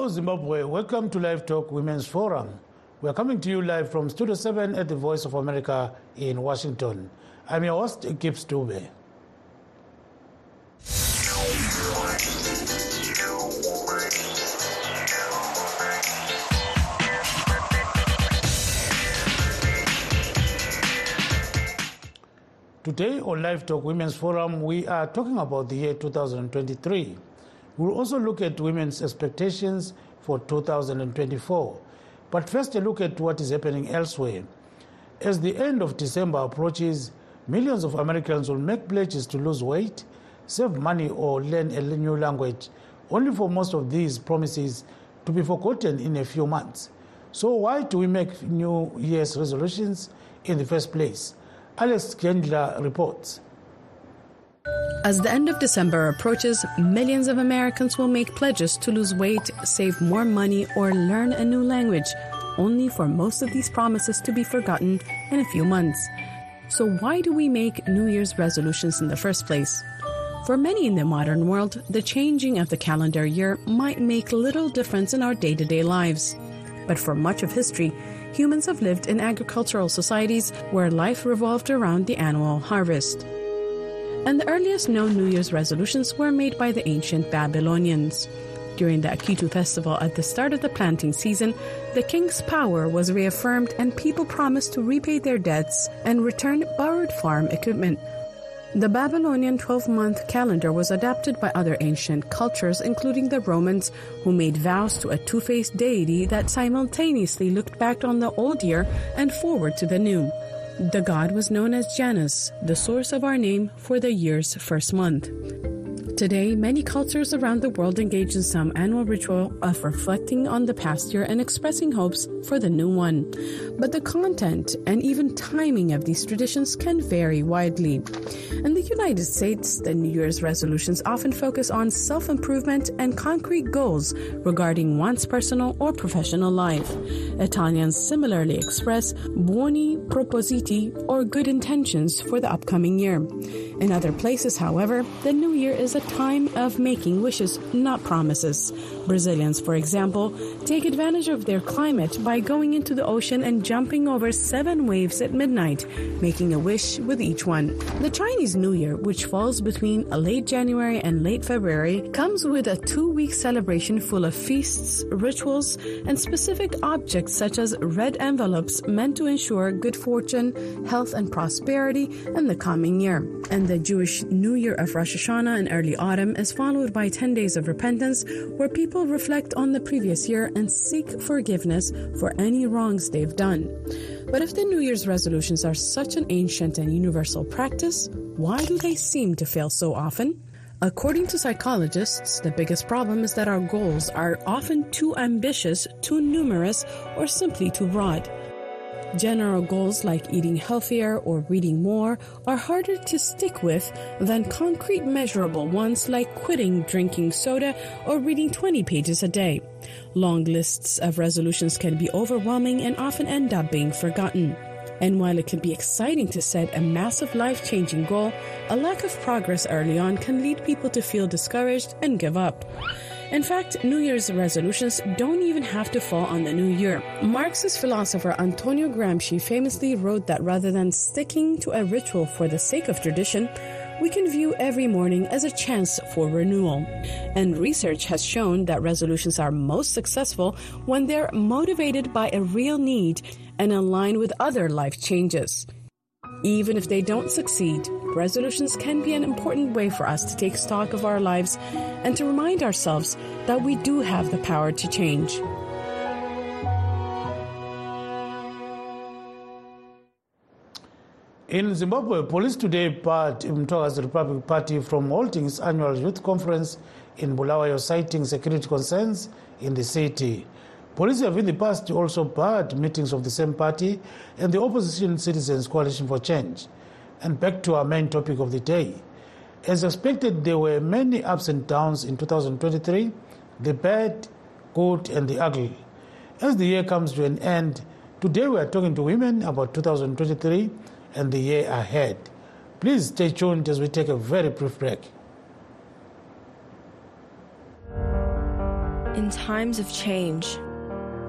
Hello, Zimbabwe. Welcome to Live Talk Women's Forum. We are coming to you live from Studio 7 at the Voice of America in Washington. I'm your host, Gibbs Dube. Today on Live Talk Women's Forum, we are talking about the year 2023. We'll also look at women's expectations for 2024. But first, a look at what is happening elsewhere. As the end of December approaches, millions of Americans will make pledges to lose weight, save money, or learn a new language, only for most of these promises to be forgotten in a few months. So, why do we make New Year's resolutions in the first place? Alex Gendler reports. As the end of December approaches, millions of Americans will make pledges to lose weight, save more money, or learn a new language, only for most of these promises to be forgotten in a few months. So, why do we make New Year's resolutions in the first place? For many in the modern world, the changing of the calendar year might make little difference in our day to day lives. But for much of history, humans have lived in agricultural societies where life revolved around the annual harvest. And the earliest known New Year's resolutions were made by the ancient Babylonians. During the Akitu festival at the start of the planting season, the king's power was reaffirmed and people promised to repay their debts and return borrowed farm equipment. The Babylonian 12 month calendar was adapted by other ancient cultures, including the Romans, who made vows to a two faced deity that simultaneously looked back on the old year and forward to the new. The god was known as Janus, the source of our name for the year's first month. Today, many cultures around the world engage in some annual ritual of reflecting on the past year and expressing hopes for the new one. But the content and even timing of these traditions can vary widely. In the United States, the New Year's resolutions often focus on self improvement and concrete goals regarding one's personal or professional life. Italians similarly express buoni propositi or good intentions for the upcoming year. In other places, however, the new year is a time of making wishes, not promises. Brazilians, for example, take advantage of their climate by going into the ocean and jumping over seven waves at midnight, making a wish with each one. The Chinese New Year, which falls between late January and late February, comes with a two week celebration full of feasts, rituals, and specific objects such as red envelopes meant to ensure good fortune, health, and prosperity in the coming year. And the Jewish New Year of Rosh Hashanah in early autumn is followed by 10 days of repentance where people reflect on the previous year and seek forgiveness for any wrongs they've done. But if the New Year's resolutions are such an ancient and universal practice, why do they seem to fail so often? According to psychologists, the biggest problem is that our goals are often too ambitious, too numerous, or simply too broad. General goals like eating healthier or reading more are harder to stick with than concrete measurable ones like quitting drinking soda or reading 20 pages a day. Long lists of resolutions can be overwhelming and often end up being forgotten. And while it can be exciting to set a massive life changing goal, a lack of progress early on can lead people to feel discouraged and give up. In fact, New Year's resolutions don't even have to fall on the new year. Marxist philosopher Antonio Gramsci famously wrote that rather than sticking to a ritual for the sake of tradition, we can view every morning as a chance for renewal. And research has shown that resolutions are most successful when they're motivated by a real need and aligned with other life changes. Even if they don't succeed, resolutions can be an important way for us to take stock of our lives and to remind ourselves that we do have the power to change. In Zimbabwe, police today barred Mthwakazi Republic Party from holding its annual youth conference in Bulawayo, citing security concerns in the city. Police have in the past also barred meetings of the same party and the opposition Citizens Coalition for Change. And back to our main topic of the day. As expected, there were many ups and downs in 2023 the bad, good, and the ugly. As the year comes to an end, today we are talking to women about 2023 and the year ahead. Please stay tuned as we take a very brief break. In times of change,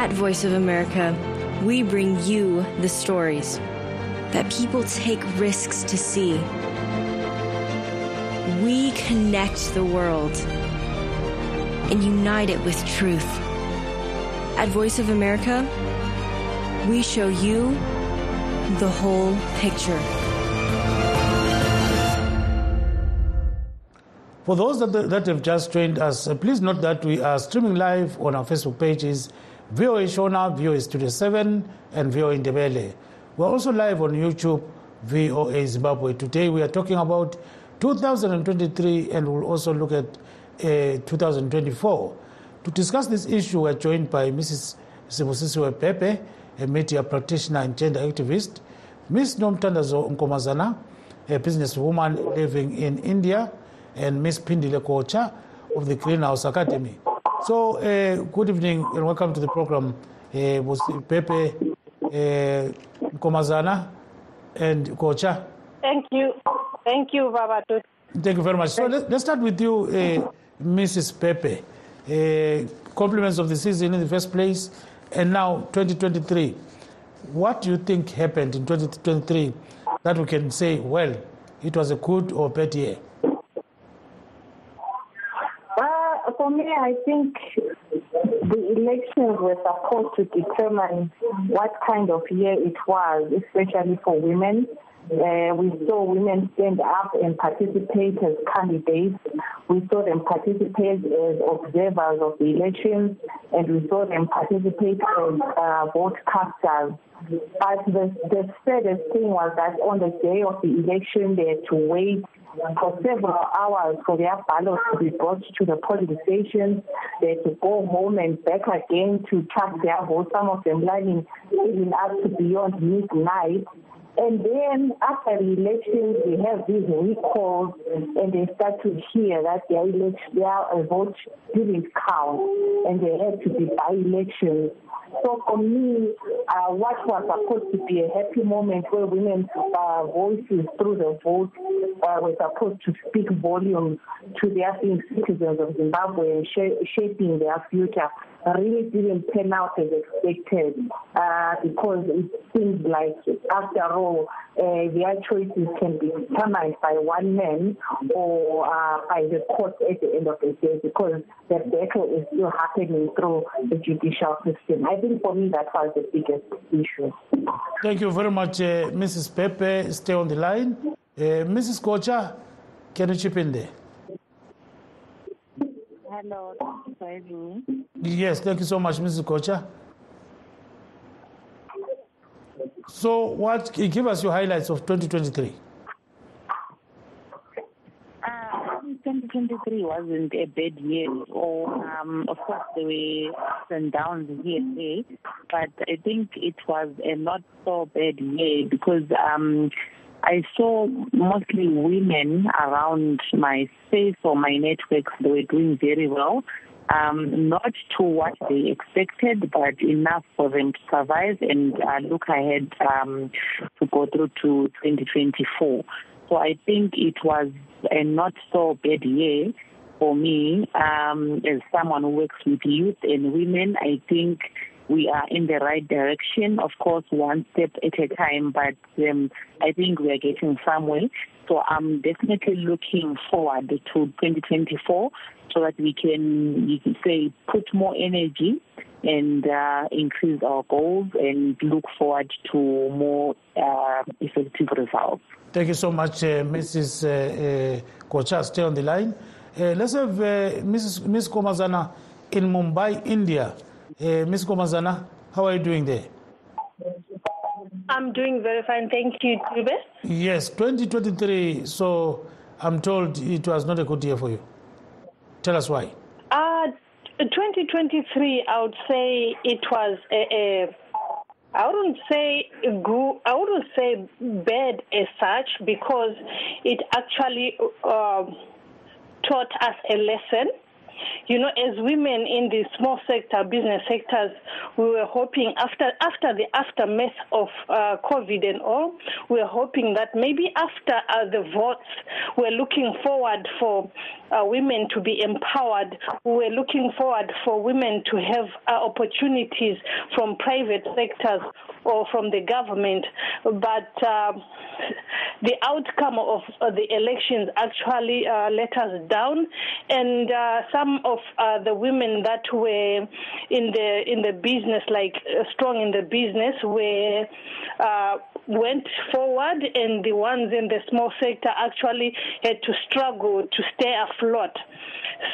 At Voice of America, we bring you the stories that people take risks to see. We connect the world and unite it with truth. At Voice of America, we show you the whole picture. For those that, that have just joined us, uh, please note that we are streaming live on our Facebook pages, VOA Shona, VOA Studio 7, and VOA Indebele. We're also live on YouTube, VOA Zimbabwe. Today we are talking about 2023 and we'll also look at uh, 2024. To discuss this issue, we're joined by Mrs. Sibusisiwe Bhebhe, a media practitioner and gender activist, Ms. Nomthandazo Nkomazana, a businesswoman living in India, and Ms. Pindile Kocha of the Greenhouse Academy. So, uh, good evening and welcome to the program, uh, Bhebhe, uh, Nkomazana, and Kocha. Thank you. Thank you, Babatut. Thank you very much. So let, us start with you, uh, Mrs. Bhebhe. Uh, compliments of the season in the first place, and now 2023. What do you think happened in 2023 that we can say, well, it was a good or bad year? Uh, me, I think the elections were supposed to determine what kind of year it was, especially for women. Uh, we saw women stand up and participate as candidates. We saw them participate as observers of the elections, and we saw them participate as uh, vote casters. But the, the saddest thing was that on the day of the election, they had to wait for several hours for their ballots to be brought to the polling stations. They had to go home and back again to track their votes, some of them lying even up to beyond midnight. And then after the elections, we have these recalls, and they start to hear that their election, their vote didn't count, and they had to be by elections. So for me, uh, what was supposed to be a happy moment where women's uh, voices through the vote uh, were supposed to speak volumes to their citizens of Zimbabwe and sh- shaping their future really didn't turn out as expected uh, because it seems like, after all, uh, their choices can be determined by one man or uh, by the court at the end of the day because the battle is still happening through the judicial system. I think for me that was the biggest issue. Thank you very much, uh, Mrs. Bhebhe. Stay on the line. Uh, Mrs. Kocha, can you chip in there? Hello, thank you Yes, thank you so much, Mrs. Kocha. So, what give us your highlights of 2023? Uh, 2023 wasn't a bad year. Or, um, of course, there were ups and downs here and there, but I think it was a not so bad year because um, I saw mostly women around my space or my networks. They were doing very well. Um, not to what they expected, but enough for them to survive and uh, look ahead um, to go through to 2024. So I think it was a not so bad year for me um, as someone who works with youth and women. I think we are in the right direction. Of course, one step at a time, but um, I think we are getting somewhere. So I'm definitely looking forward to 2024 so that we can, you can say, put more energy and uh, increase our goals and look forward to more uh, effective results. Thank you so much, uh, Mrs. Uh, Kocha. Stay on the line. Uh, let's have uh, Mrs. Ms. Nkomazana in Mumbai, India. Uh, Ms. Nkomazana, how are you doing there? I'm doing very fine. Thank you, Dube. Yes, 2023. So I'm told it was not a good year for you. Tell us why. Uh, 2023, I would say it was a, a I wouldn't say good, I wouldn't say bad as such because it actually uh, taught us a lesson you know, as women in the small sector, business sectors, we were hoping after after the aftermath of uh, COVID and all, we were hoping that maybe after uh, the votes, we're looking forward for uh, women to be empowered. We're looking forward for women to have uh, opportunities from private sectors or from the government. But um, the outcome of uh, the elections actually uh, let us down, and uh, some of the women that were in the in the business, like strong in the business, were went forward, and the ones in the small sector actually had to struggle to stay afloat.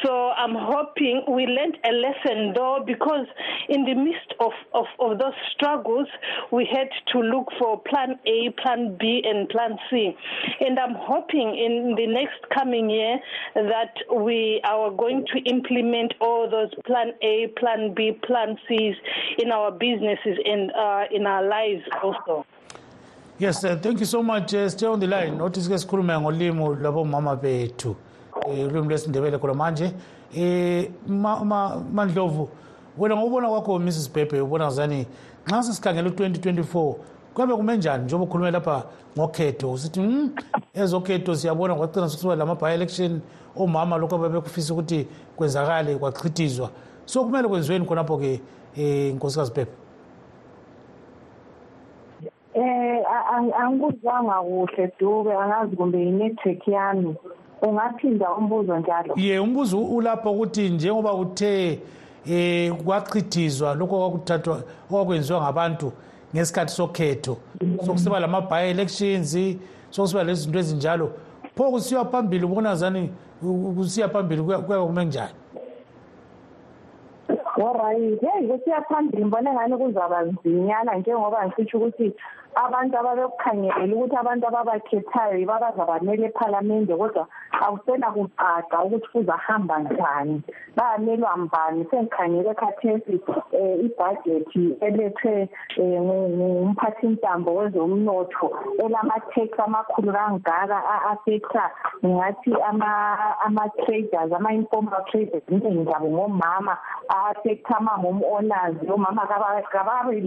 So I'm hoping we learned a lesson though, because in the midst of, of, of those struggles, we had to look for plan A, plan B, and plan C. And I'm hoping in the next coming year that we are going to implement all those plan A, plan B, plan C's in our businesses and uh, in our lives also. Yes, uh, thank you so much. Uh, stay on the line. Notice ke sikhuluma ngolimo lwabomama bethu. Eh ulimi lesindebele khona manje. Eh mandlovu wena ngobona kwakho Mrs Bebe ubona zani nxa sesikhangela u2024 kwabe kume njani njengoba ukhulume lapha ngokhetho usithi mm, ezokhetho siyabona kwagcina sekusiba lama-by election omama lokhu ababekufisa ukuthi kwenzakale kwachithizwa so kumele kwenziweni khonapho ke um nkosikazi pepe Eh angikuzwanga kuhle Dube angazi kumbe inetwork yami. Ungaphinda umbuzo njalo. Ye umbuzo ulapho ukuthi njengoba uthe eh kwachithizwa lokho kwakuthathwa okwakwenziwa ngabantu ngesikhathi sokhetho sokusiba lama-by elections sokusiba lezinto ezinjalo pho kusiya phambili ubona zani kusiya phambili kuya kume njani? Alright, hey kusiya phambili ngibona ngani kuzaba nzinyana njengoba ngisho ukuthi abantu ababekukhangelela ukuthi abantu ababakhethayo yibo abazabamela ephalamende kodwa akusena kucaca ukuthi kuzahamba njani bayamelwa mbani sengikhangele khathesi um ibhajethi elethwe um ngumphathintambo wezomnotho elama-tax amakhulu kangaka a-affecta ngingathi ama-traders ama-informal traders iningi zabo ngomama a-affecta ama-home owners omama kababi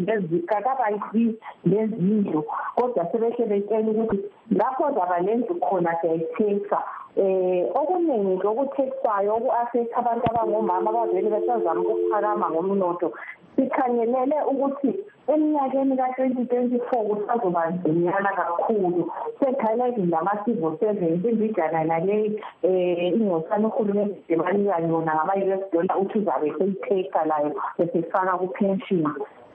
lezinye indlu kodwa sebehle betshela ukuthi lapho zaba lendlu khona siyayitheksa eh okuningi lokutheksayo oku-affect abantu abangomama abavele besazama ukuphakama ngomnotho sikhangelele ukuthi eminyakeni ka-twenty twenty four kusazoba nzinyana kakhulu. Sekhalazi lama-civil servant imbijana naleyi um ingosana uhulumende ebanika yona ngama-u s dollar uthi uzabe seyitheka layo besefaka ku-pension.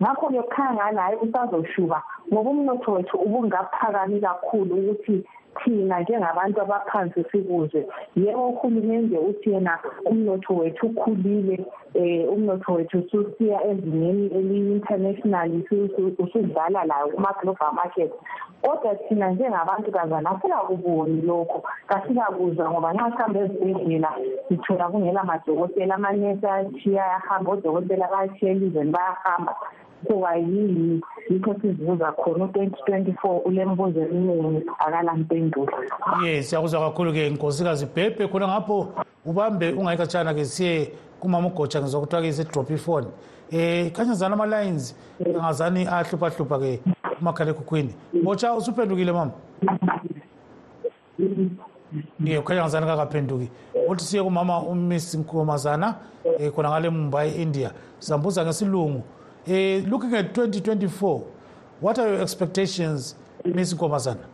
Ngakho-ke kukhangana hhayi kusazoshuba ngoba umnotho wethu ubungaphakami kakhulu ukuthi thina njengabantu abaphansi sikuzwe yebo uhulumende uthi yena umnotho wethu ukhulile um umnotho wethu ususiya ezingeni eliyi-international usudlala layo kuma-global market. Kodwa thina njengabantu kazana asikakuboni lokho. Kasikakuzwa ngoba nxa sihambe ezibhedlela sithola kungela madokotela amanesi ayashiya ayahamba odokotela bayashiya elizweni bayahamba. Kuba yini yikho sizibuza khona. U-twenty twenty four ulembuzo eminingi akalampendulo. Ye siyakuzwa kakhulu-ke nkosikazi bhebhe khona ngapho ubambe ungayikatshana-ke siye kumama ugotsha ngizwa kuthiwa ke isedrop ifoni um kanyazani ama-lines angazani ahluphahlupha-ke umakhalekhukhwini botsha usuphendukile mama? Ye kukhanya ngazani kakaphenduki uthi siye kumama umiss nkomazana um khona ngale mumbai india. Sizambuza ngesilungu Uh, looking at 2024, what are your expectations, Ms. Nkomazana?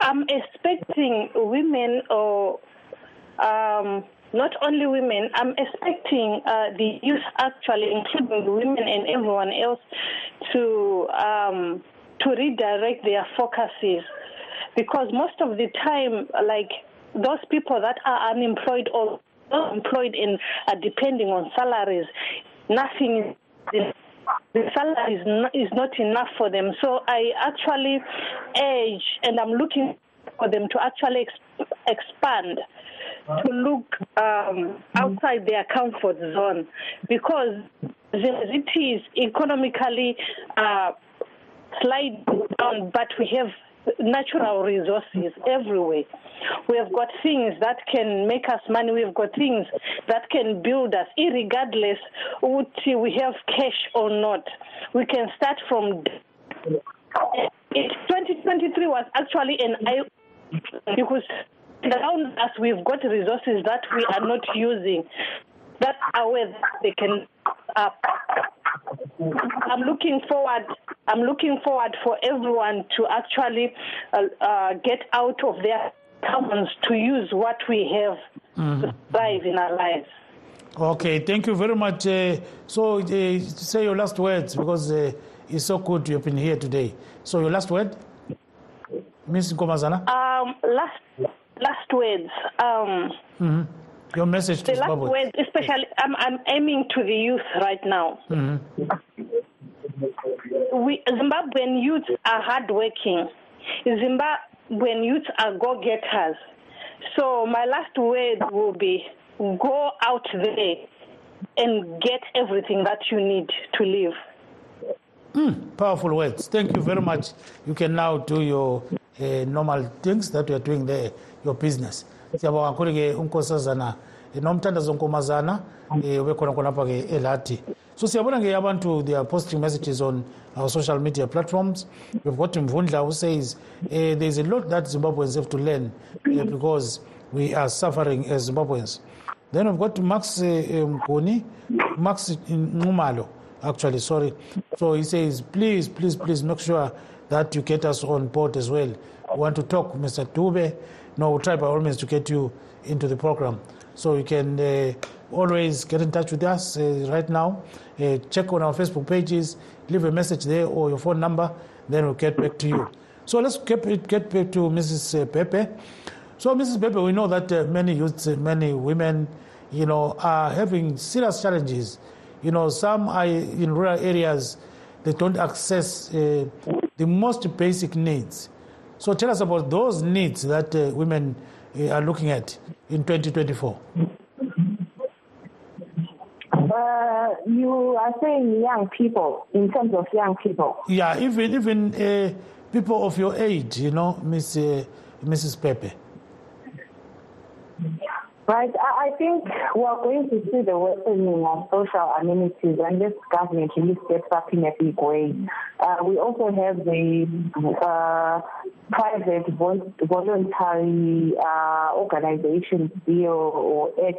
I'm expecting women or um, not only women, I'm expecting uh, the youth actually, including women and everyone else, to um, to redirect their focuses, because most of the time, like those people that are unemployed or employed in uh, depending on salaries, nothing the salary is not, is not enough for them. So I actually urge, and I'm looking for them to actually ex- expand to look um, outside their comfort zone because it is economically uh, slide down, but we have natural resources everywhere. We have got things that can make us money. We've got things that can build us, regardless whether we have cash or not. We can start from. It, 2023 was actually an because around us we've got resources that we are not using that are where they can up. I'm looking forward. I'm looking forward for everyone to actually uh, uh, get out of their commons to use what we have mm-hmm. to thrive in our lives. Okay, thank you very much. Uh, so, uh, say your last words because uh, it's so good you have been here today. So, your last word, Ms. Nkomazana. Um, last last words. Um, mm-hmm. Your message to the last words, especially, I'm, I'm aiming to the youth right now. Mm-hmm. We Zimbabwean youth are hardworking. Zimbabwean youth are go-getters. So my last word will be: go out there and get everything that you need to live. Mm, powerful words. Thank you very much. You can now do your uh, normal things that you are doing there, your business. Siyabonga kakhulu ke unkosazana. Nomthandazo nkomazana um ube khona khonapha ke elati so siyabona ke abantu they are posting messages on our social media platforms. We've got mvundla who says uh, there's a lot that zimbabweans have to learn uh, because we are suffering as zimbabweans. Then we've got max uh, mguni max nxumalo actually sorry. So he says please please please make sure that you get us on board as well. We want to talk mr dube no, we'll try by all means to get you into the program. So you can uh, always get in touch with us uh, right now. Uh, check on our Facebook pages, leave a message there or your phone number, then we'll get back to you. So let's get, get back to Mrs. Uh, Bhebhe. So, Mrs. Bhebhe, we know that uh, many youths, many women, you know, are having serious challenges. You know, some are in rural areas, they don't access uh, the most basic needs. So tell us about those needs that uh, women uh, are looking at in 2024. Uh, you are saying young people in terms of young people. Yeah, even even uh, people of your age, you know, Miss uh, Mrs. Bhebhe. Right. I think we're going to see the worsening of social amenities unless government really steps up in a big way. Uh, we also have the uh, private voluntary uh, organizations bill or act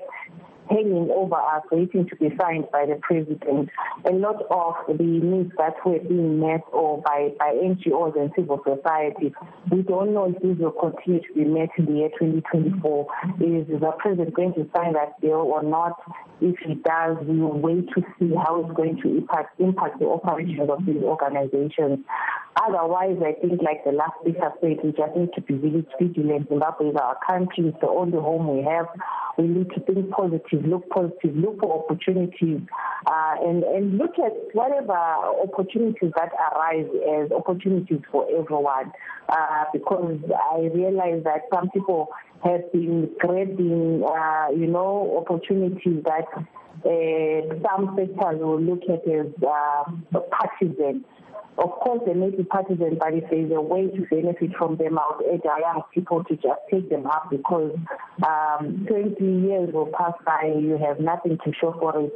hanging over us, waiting to be signed by the president. A lot of the needs that were being met or by, by NGOs and civil society, we don't know if these will continue to be met in the year 2024. Is the president going to sign that bill or not? If he does, we will wait to see how it's going to impact, impact the operations of these organizations. Otherwise, I think, like the last speaker said, we just need to be really vigilant. Zimbabwe is our country, it's the only home we have. We need to think positive, look positive, look for opportunities, uh, and, and look at whatever opportunities that arise as opportunities for everyone. Uh, because I realize that some people have been grabbing, uh, you know, opportunities that uh, some sectors will look at as uh, partisan. Of course, they may be partisan, but if there's a way to benefit from them, I would urge our young people to just take them up because um, 20 years will pass by, and you have nothing to show for it.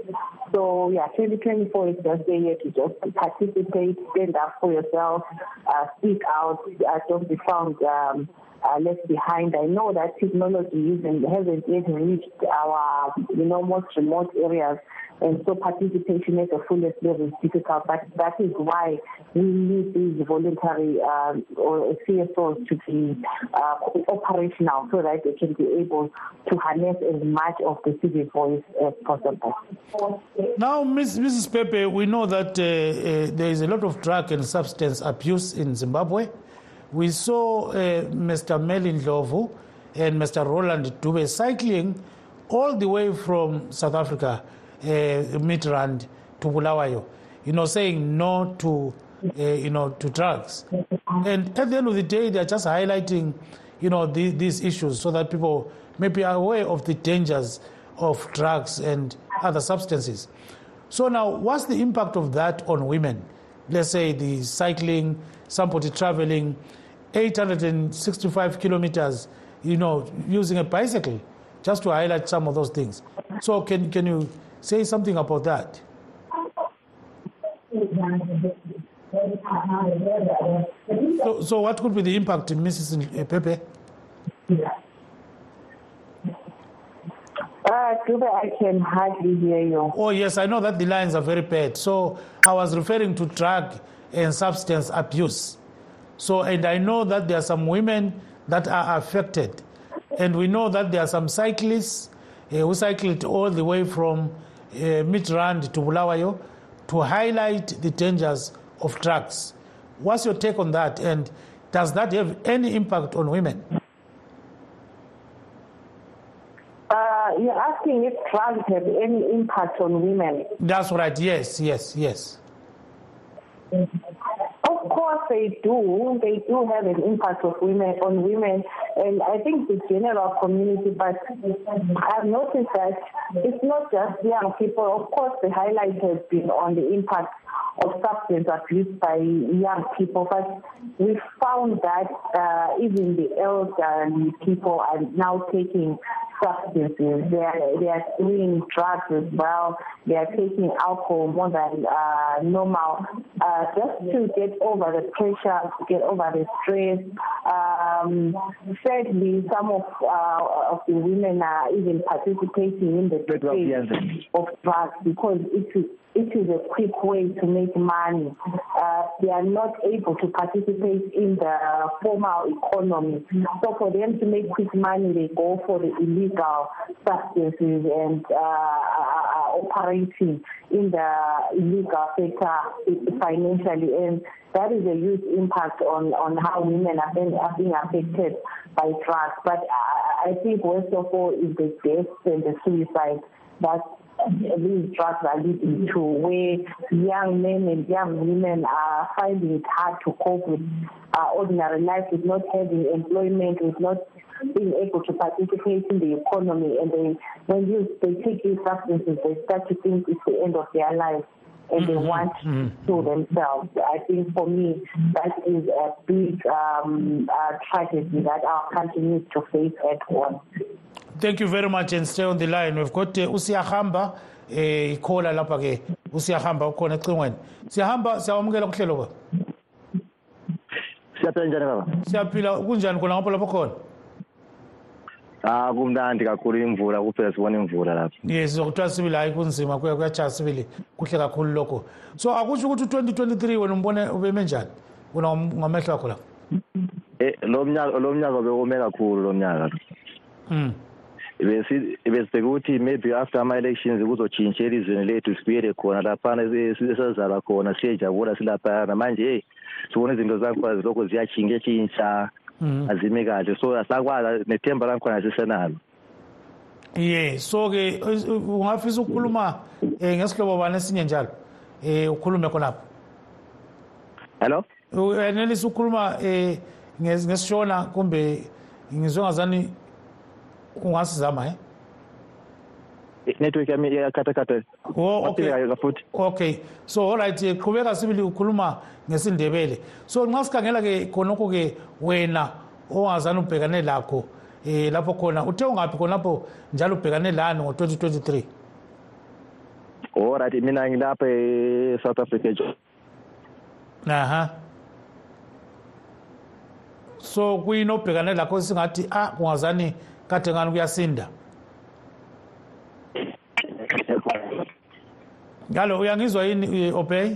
So, yeah, 2024 is just a year to just participate, stand up for yourself, uh, speak out, uh, don't be found. Um, uh, left behind. I know that technology hasn't yet reached our, you know, most remote areas, and so participation at the fullest level is difficult. But that is why we need these voluntary uh, or CSOs to be uh, operational so that they can be able to harness as much of the civic voice as possible. Now, Ms. Mrs. Bhebhe, we know that uh, uh, there is a lot of drug and substance abuse in Zimbabwe. We saw uh, Mr. Melin Ndlovu and Mr. Roland Dube cycling all the way from South Africa, uh, Midrand to Bulawayo, you know, saying no to, uh, you know, to drugs. And at the end of the day, they're just highlighting, you know, the, these issues so that people may be aware of the dangers of drugs and other substances. So now, what's the impact of that on women? Let's say the cycling, somebody traveling 865 kilometers, you know, using a bicycle, just to highlight some of those things. So can, can you say something about that? So, so what could be the impact, in Mrs. Bhebhe? Uh, I can hardly hear you. Oh, yes, I know that the lines are very bad. So I was referring to drug and substance abuse. So, and I know that there are some women that are affected. And we know that there are some cyclists uh, who cycled all the way from uh, Midrand to Bulawayo to highlight the dangers of drugs. What's your take on that? And does that have any impact on women? Uh, you're asking if drugs have any impact on women. That's right. Yes, yes, yes. Of course they do. They do have an impact of women on women and I think the general community, but I've noticed that it's not just young people. Of course the highlight has been on the impact of substance abuse by young people, but we found that uh, even the elderly people are now taking substances. They are, they are doing drugs as well. They are taking alcohol more than uh, normal uh, just to get over the pressure, to get over the stress. Um, sadly, some of, uh, of the women are even participating in the debate of drugs because it is it is a quick way to make money. Uh, they are not able to participate in the formal economy. So for them to make quick money, they go for the illegal substances and uh, uh, operating in the illegal sector financially. And that is a huge impact on, on how women are being, are being affected by drugs. But I, I think worst of all is the deaths and the suicide. That's these drugs are leading to where young men and young women are finding it hard to cope with uh, ordinary life, with not having employment, with not being able to participate in the economy. And they, when you, they take these substances, they start to think it's the end of their life. And they want to kill themselves. I think for me, that is a big um, uh, tragedy that our country needs to face at once. Thank you very much and stay on the line. We've got uh, usiyahamba eh ikhola lapha ke usiyahamba ukhona ecingweni. Siyahamba siyawamukela kuhlelo ba. siyaphila njani baba Siyaphila kunjani khona ngapho lapho khona? ah kumnandi kakhulu imvula kuphela sibona imvula lapha Yes, sizokuthiwa sibili hayi kunzima kuya kuyajaya sibili kuhle kakhulu lokho. So akusho ukuthi 2023 wena umbone ubeme njani? Wena ngamehlo akho la. eh lo mnyaka lo mnyaka bekume kakhulu lo mnyaka Mm. Besi besibheka ukuthi maybe after ama elections kuzotshintsha elizweni lethu sibuyele khona laphana esazalwa khona siyejabula silaphana manje hey sibona izinto zakhona zilokhu ziyatshintsha tshintsha Mhm. azimi kahle so asakwazi nethemba lakhona sisenalo Yeah, so ke ungafisa ukukhuluma eh ngesihlobo bani esinye njalo. Eh ukhulume khonapho. hello Uyenelisa ukukhuluma eh nges- ngesishona kumbe ngizwe ngazani ungasizama eh? network yami iyakhathakhatha Oh, okay. Waphindeka futhi Okay. So all right, eh, qhubeka sibili ukhuluma ngesindebele. So nxa sikhangela ke khonokho ke wena ongazani ubhekane lakho eh lapho khona uthe ungaphi khonapho njalo ubhekane lani ngo2023. alright mina ngilapha e-south africa nje Aha. So kuyinobhekane lakho singathi ah kungazani kade ngani kuyasinda. Ngalo uyangizwa yini eh, Obey?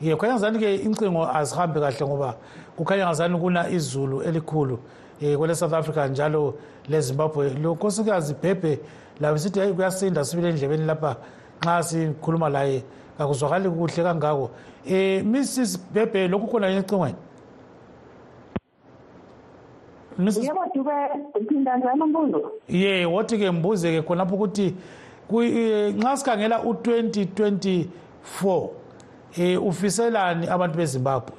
Ye khanya ngazani ke incingo azihambe kahle ngoba kukhanya ngazani kuna izulu elikhulu eh kwele South Africa njalo le Zimbabwe lo nkosikazi Bhebhe la sithi hey kuyasinda sibile endlebeni lapha nxa sikhuluma laye akuzwakali kuhle kangako eh Mrs Bhebhe lokhu khona encingweni Mrs yebo dube phinda njalo mbuzo ye wothi ke mbuze ke khonapho ukuthi ku- eh, nxa sikhangela u2024 eh ufiselani abantu beZimbabwe?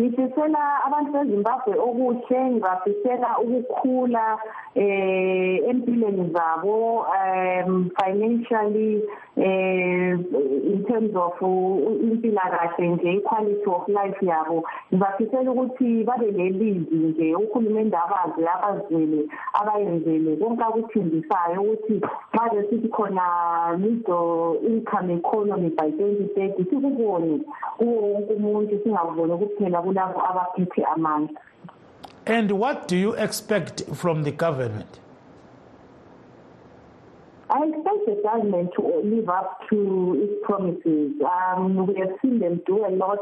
Ngifisela abantu bezimbabwe okuhle ngibafisela ukukhula eh empilweni zabo um financially eh in terms of impilakahle nje i-quality of life yabo. Ngibafisela ukuthi babe lelizwi nje uhulumende abazi abazwele abayenzele konke akuthembisayo ukuthi maze sithi khona middle income economy by twenty thirty sikubone kuwo wonke umuntu singakuboni kuphela kulabo abaphethe amandla And what do you expect from the government? I expect the government to live up to its promises. Um, we have seen them do a lot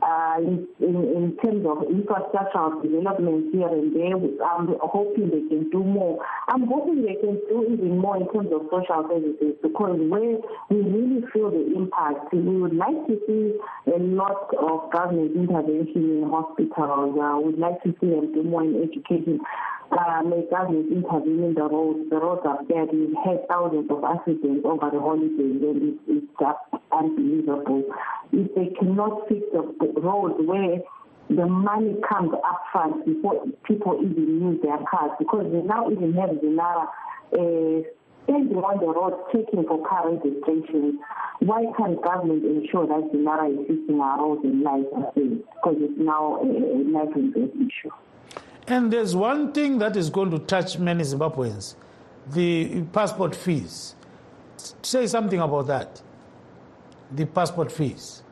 uh, in, in, in terms of infrastructural development here and there. I'm hoping they can do more. I'm hoping they can do even more in terms of social services because where we really feel the impact, we would like to see a lot of government intervention in hospitals. Uh, we'd like to see them do more in education. Uh, may government intervene in the roads. The roads are bad. We've had thousands of accidents over the holidays and it's, it's just unbelievable. If they cannot fix the roads where the money comes up front before people even use their cars because they now even have Zinara uh, standing on the road checking for car registrations. Why can't government ensure that Zinara is fixing our roads and life affairs? Because it's now a, a life issue. And there's one thing that is going to touch many Zimbabweans the passport fees. Say something about that. The passport fees.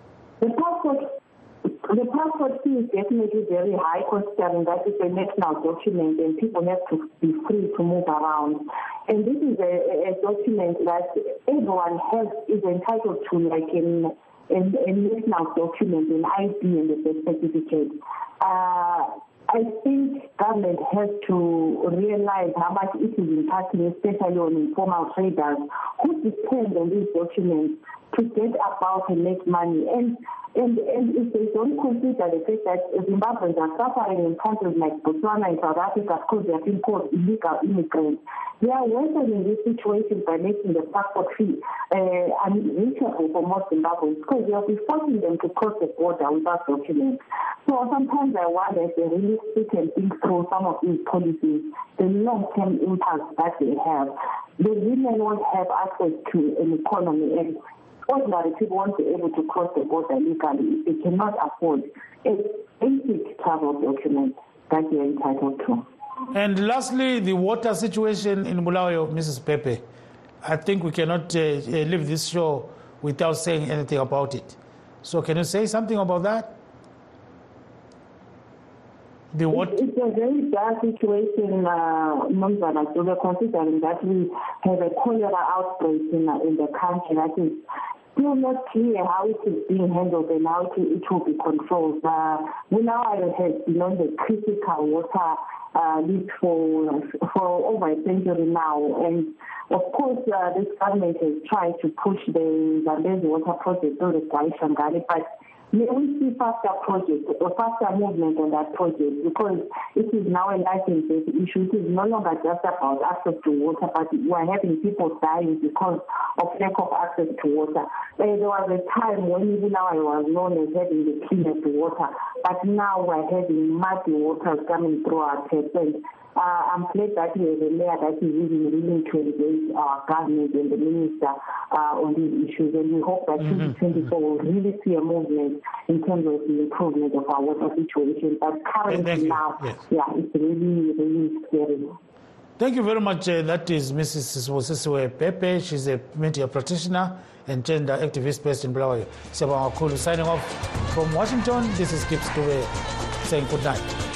The passport, the passport fee is definitely very high considering that it's a national document and people have to be free to move around. And this is a, a document that everyone has is entitled to, like in a, a national document, an ID and a certificate. Uh, I think government has to realize how much it is impacting, especially on informal traders who depend on these documents to get about and make money. And and, and if they don't consider the fact that Zimbabweans are suffering in countries like Botswana and South Africa because they have been called illegal immigrants, they are worsening this situation by making the passport fee uh, unreachable for most Zimbabweans because they'll be forcing them to cross the border without documents. So sometimes I wonder if they really sit and think through some of these policies, the long-term impact that they have. The women won't have access to an economy and ordinary people won't be able to cross the border legally if they cannot afford a basic travel document that they are entitled to. And lastly, the water situation in Bulawayo, Mrs. Bhebhe. I think we cannot uh, leave this show without saying anything about it. So, can you say something about that? The what? It's, it's a very bad situation, uh, so considering that we have a cholera outbreak in, uh, in the country that is still not clear how it is being handled and how it, will be controlled. Uh, we now have been on the critical water uh, list for for over a century now, and of course, uh, this government has tried to push the Zambezi water project through the Shangani, but May we see faster project or faster movement on that project because it is now a license issue. It is no longer just about access to water, but we are having people dying because of lack of access to water. There was a time when even now I was known as having the cleanest water, but now we're having muddy water coming through our. And uh, I'm glad that we have a mayor that is really willing to engage our government and the minister uh, on these issues. And we hope that mm-hmm. 2024 will really see a movement in terms of the improvement of our water situation. But currently now, yes. yeah, it's really, really scary. Thank you very much. Uh, that is Mrs. Wosisiwe Bhebhe. She's a media practitioner and gender activist based in Bulawayo. Siyabonga kakhulu. Signing off from Washington, this is Gibbs Dube saying good night.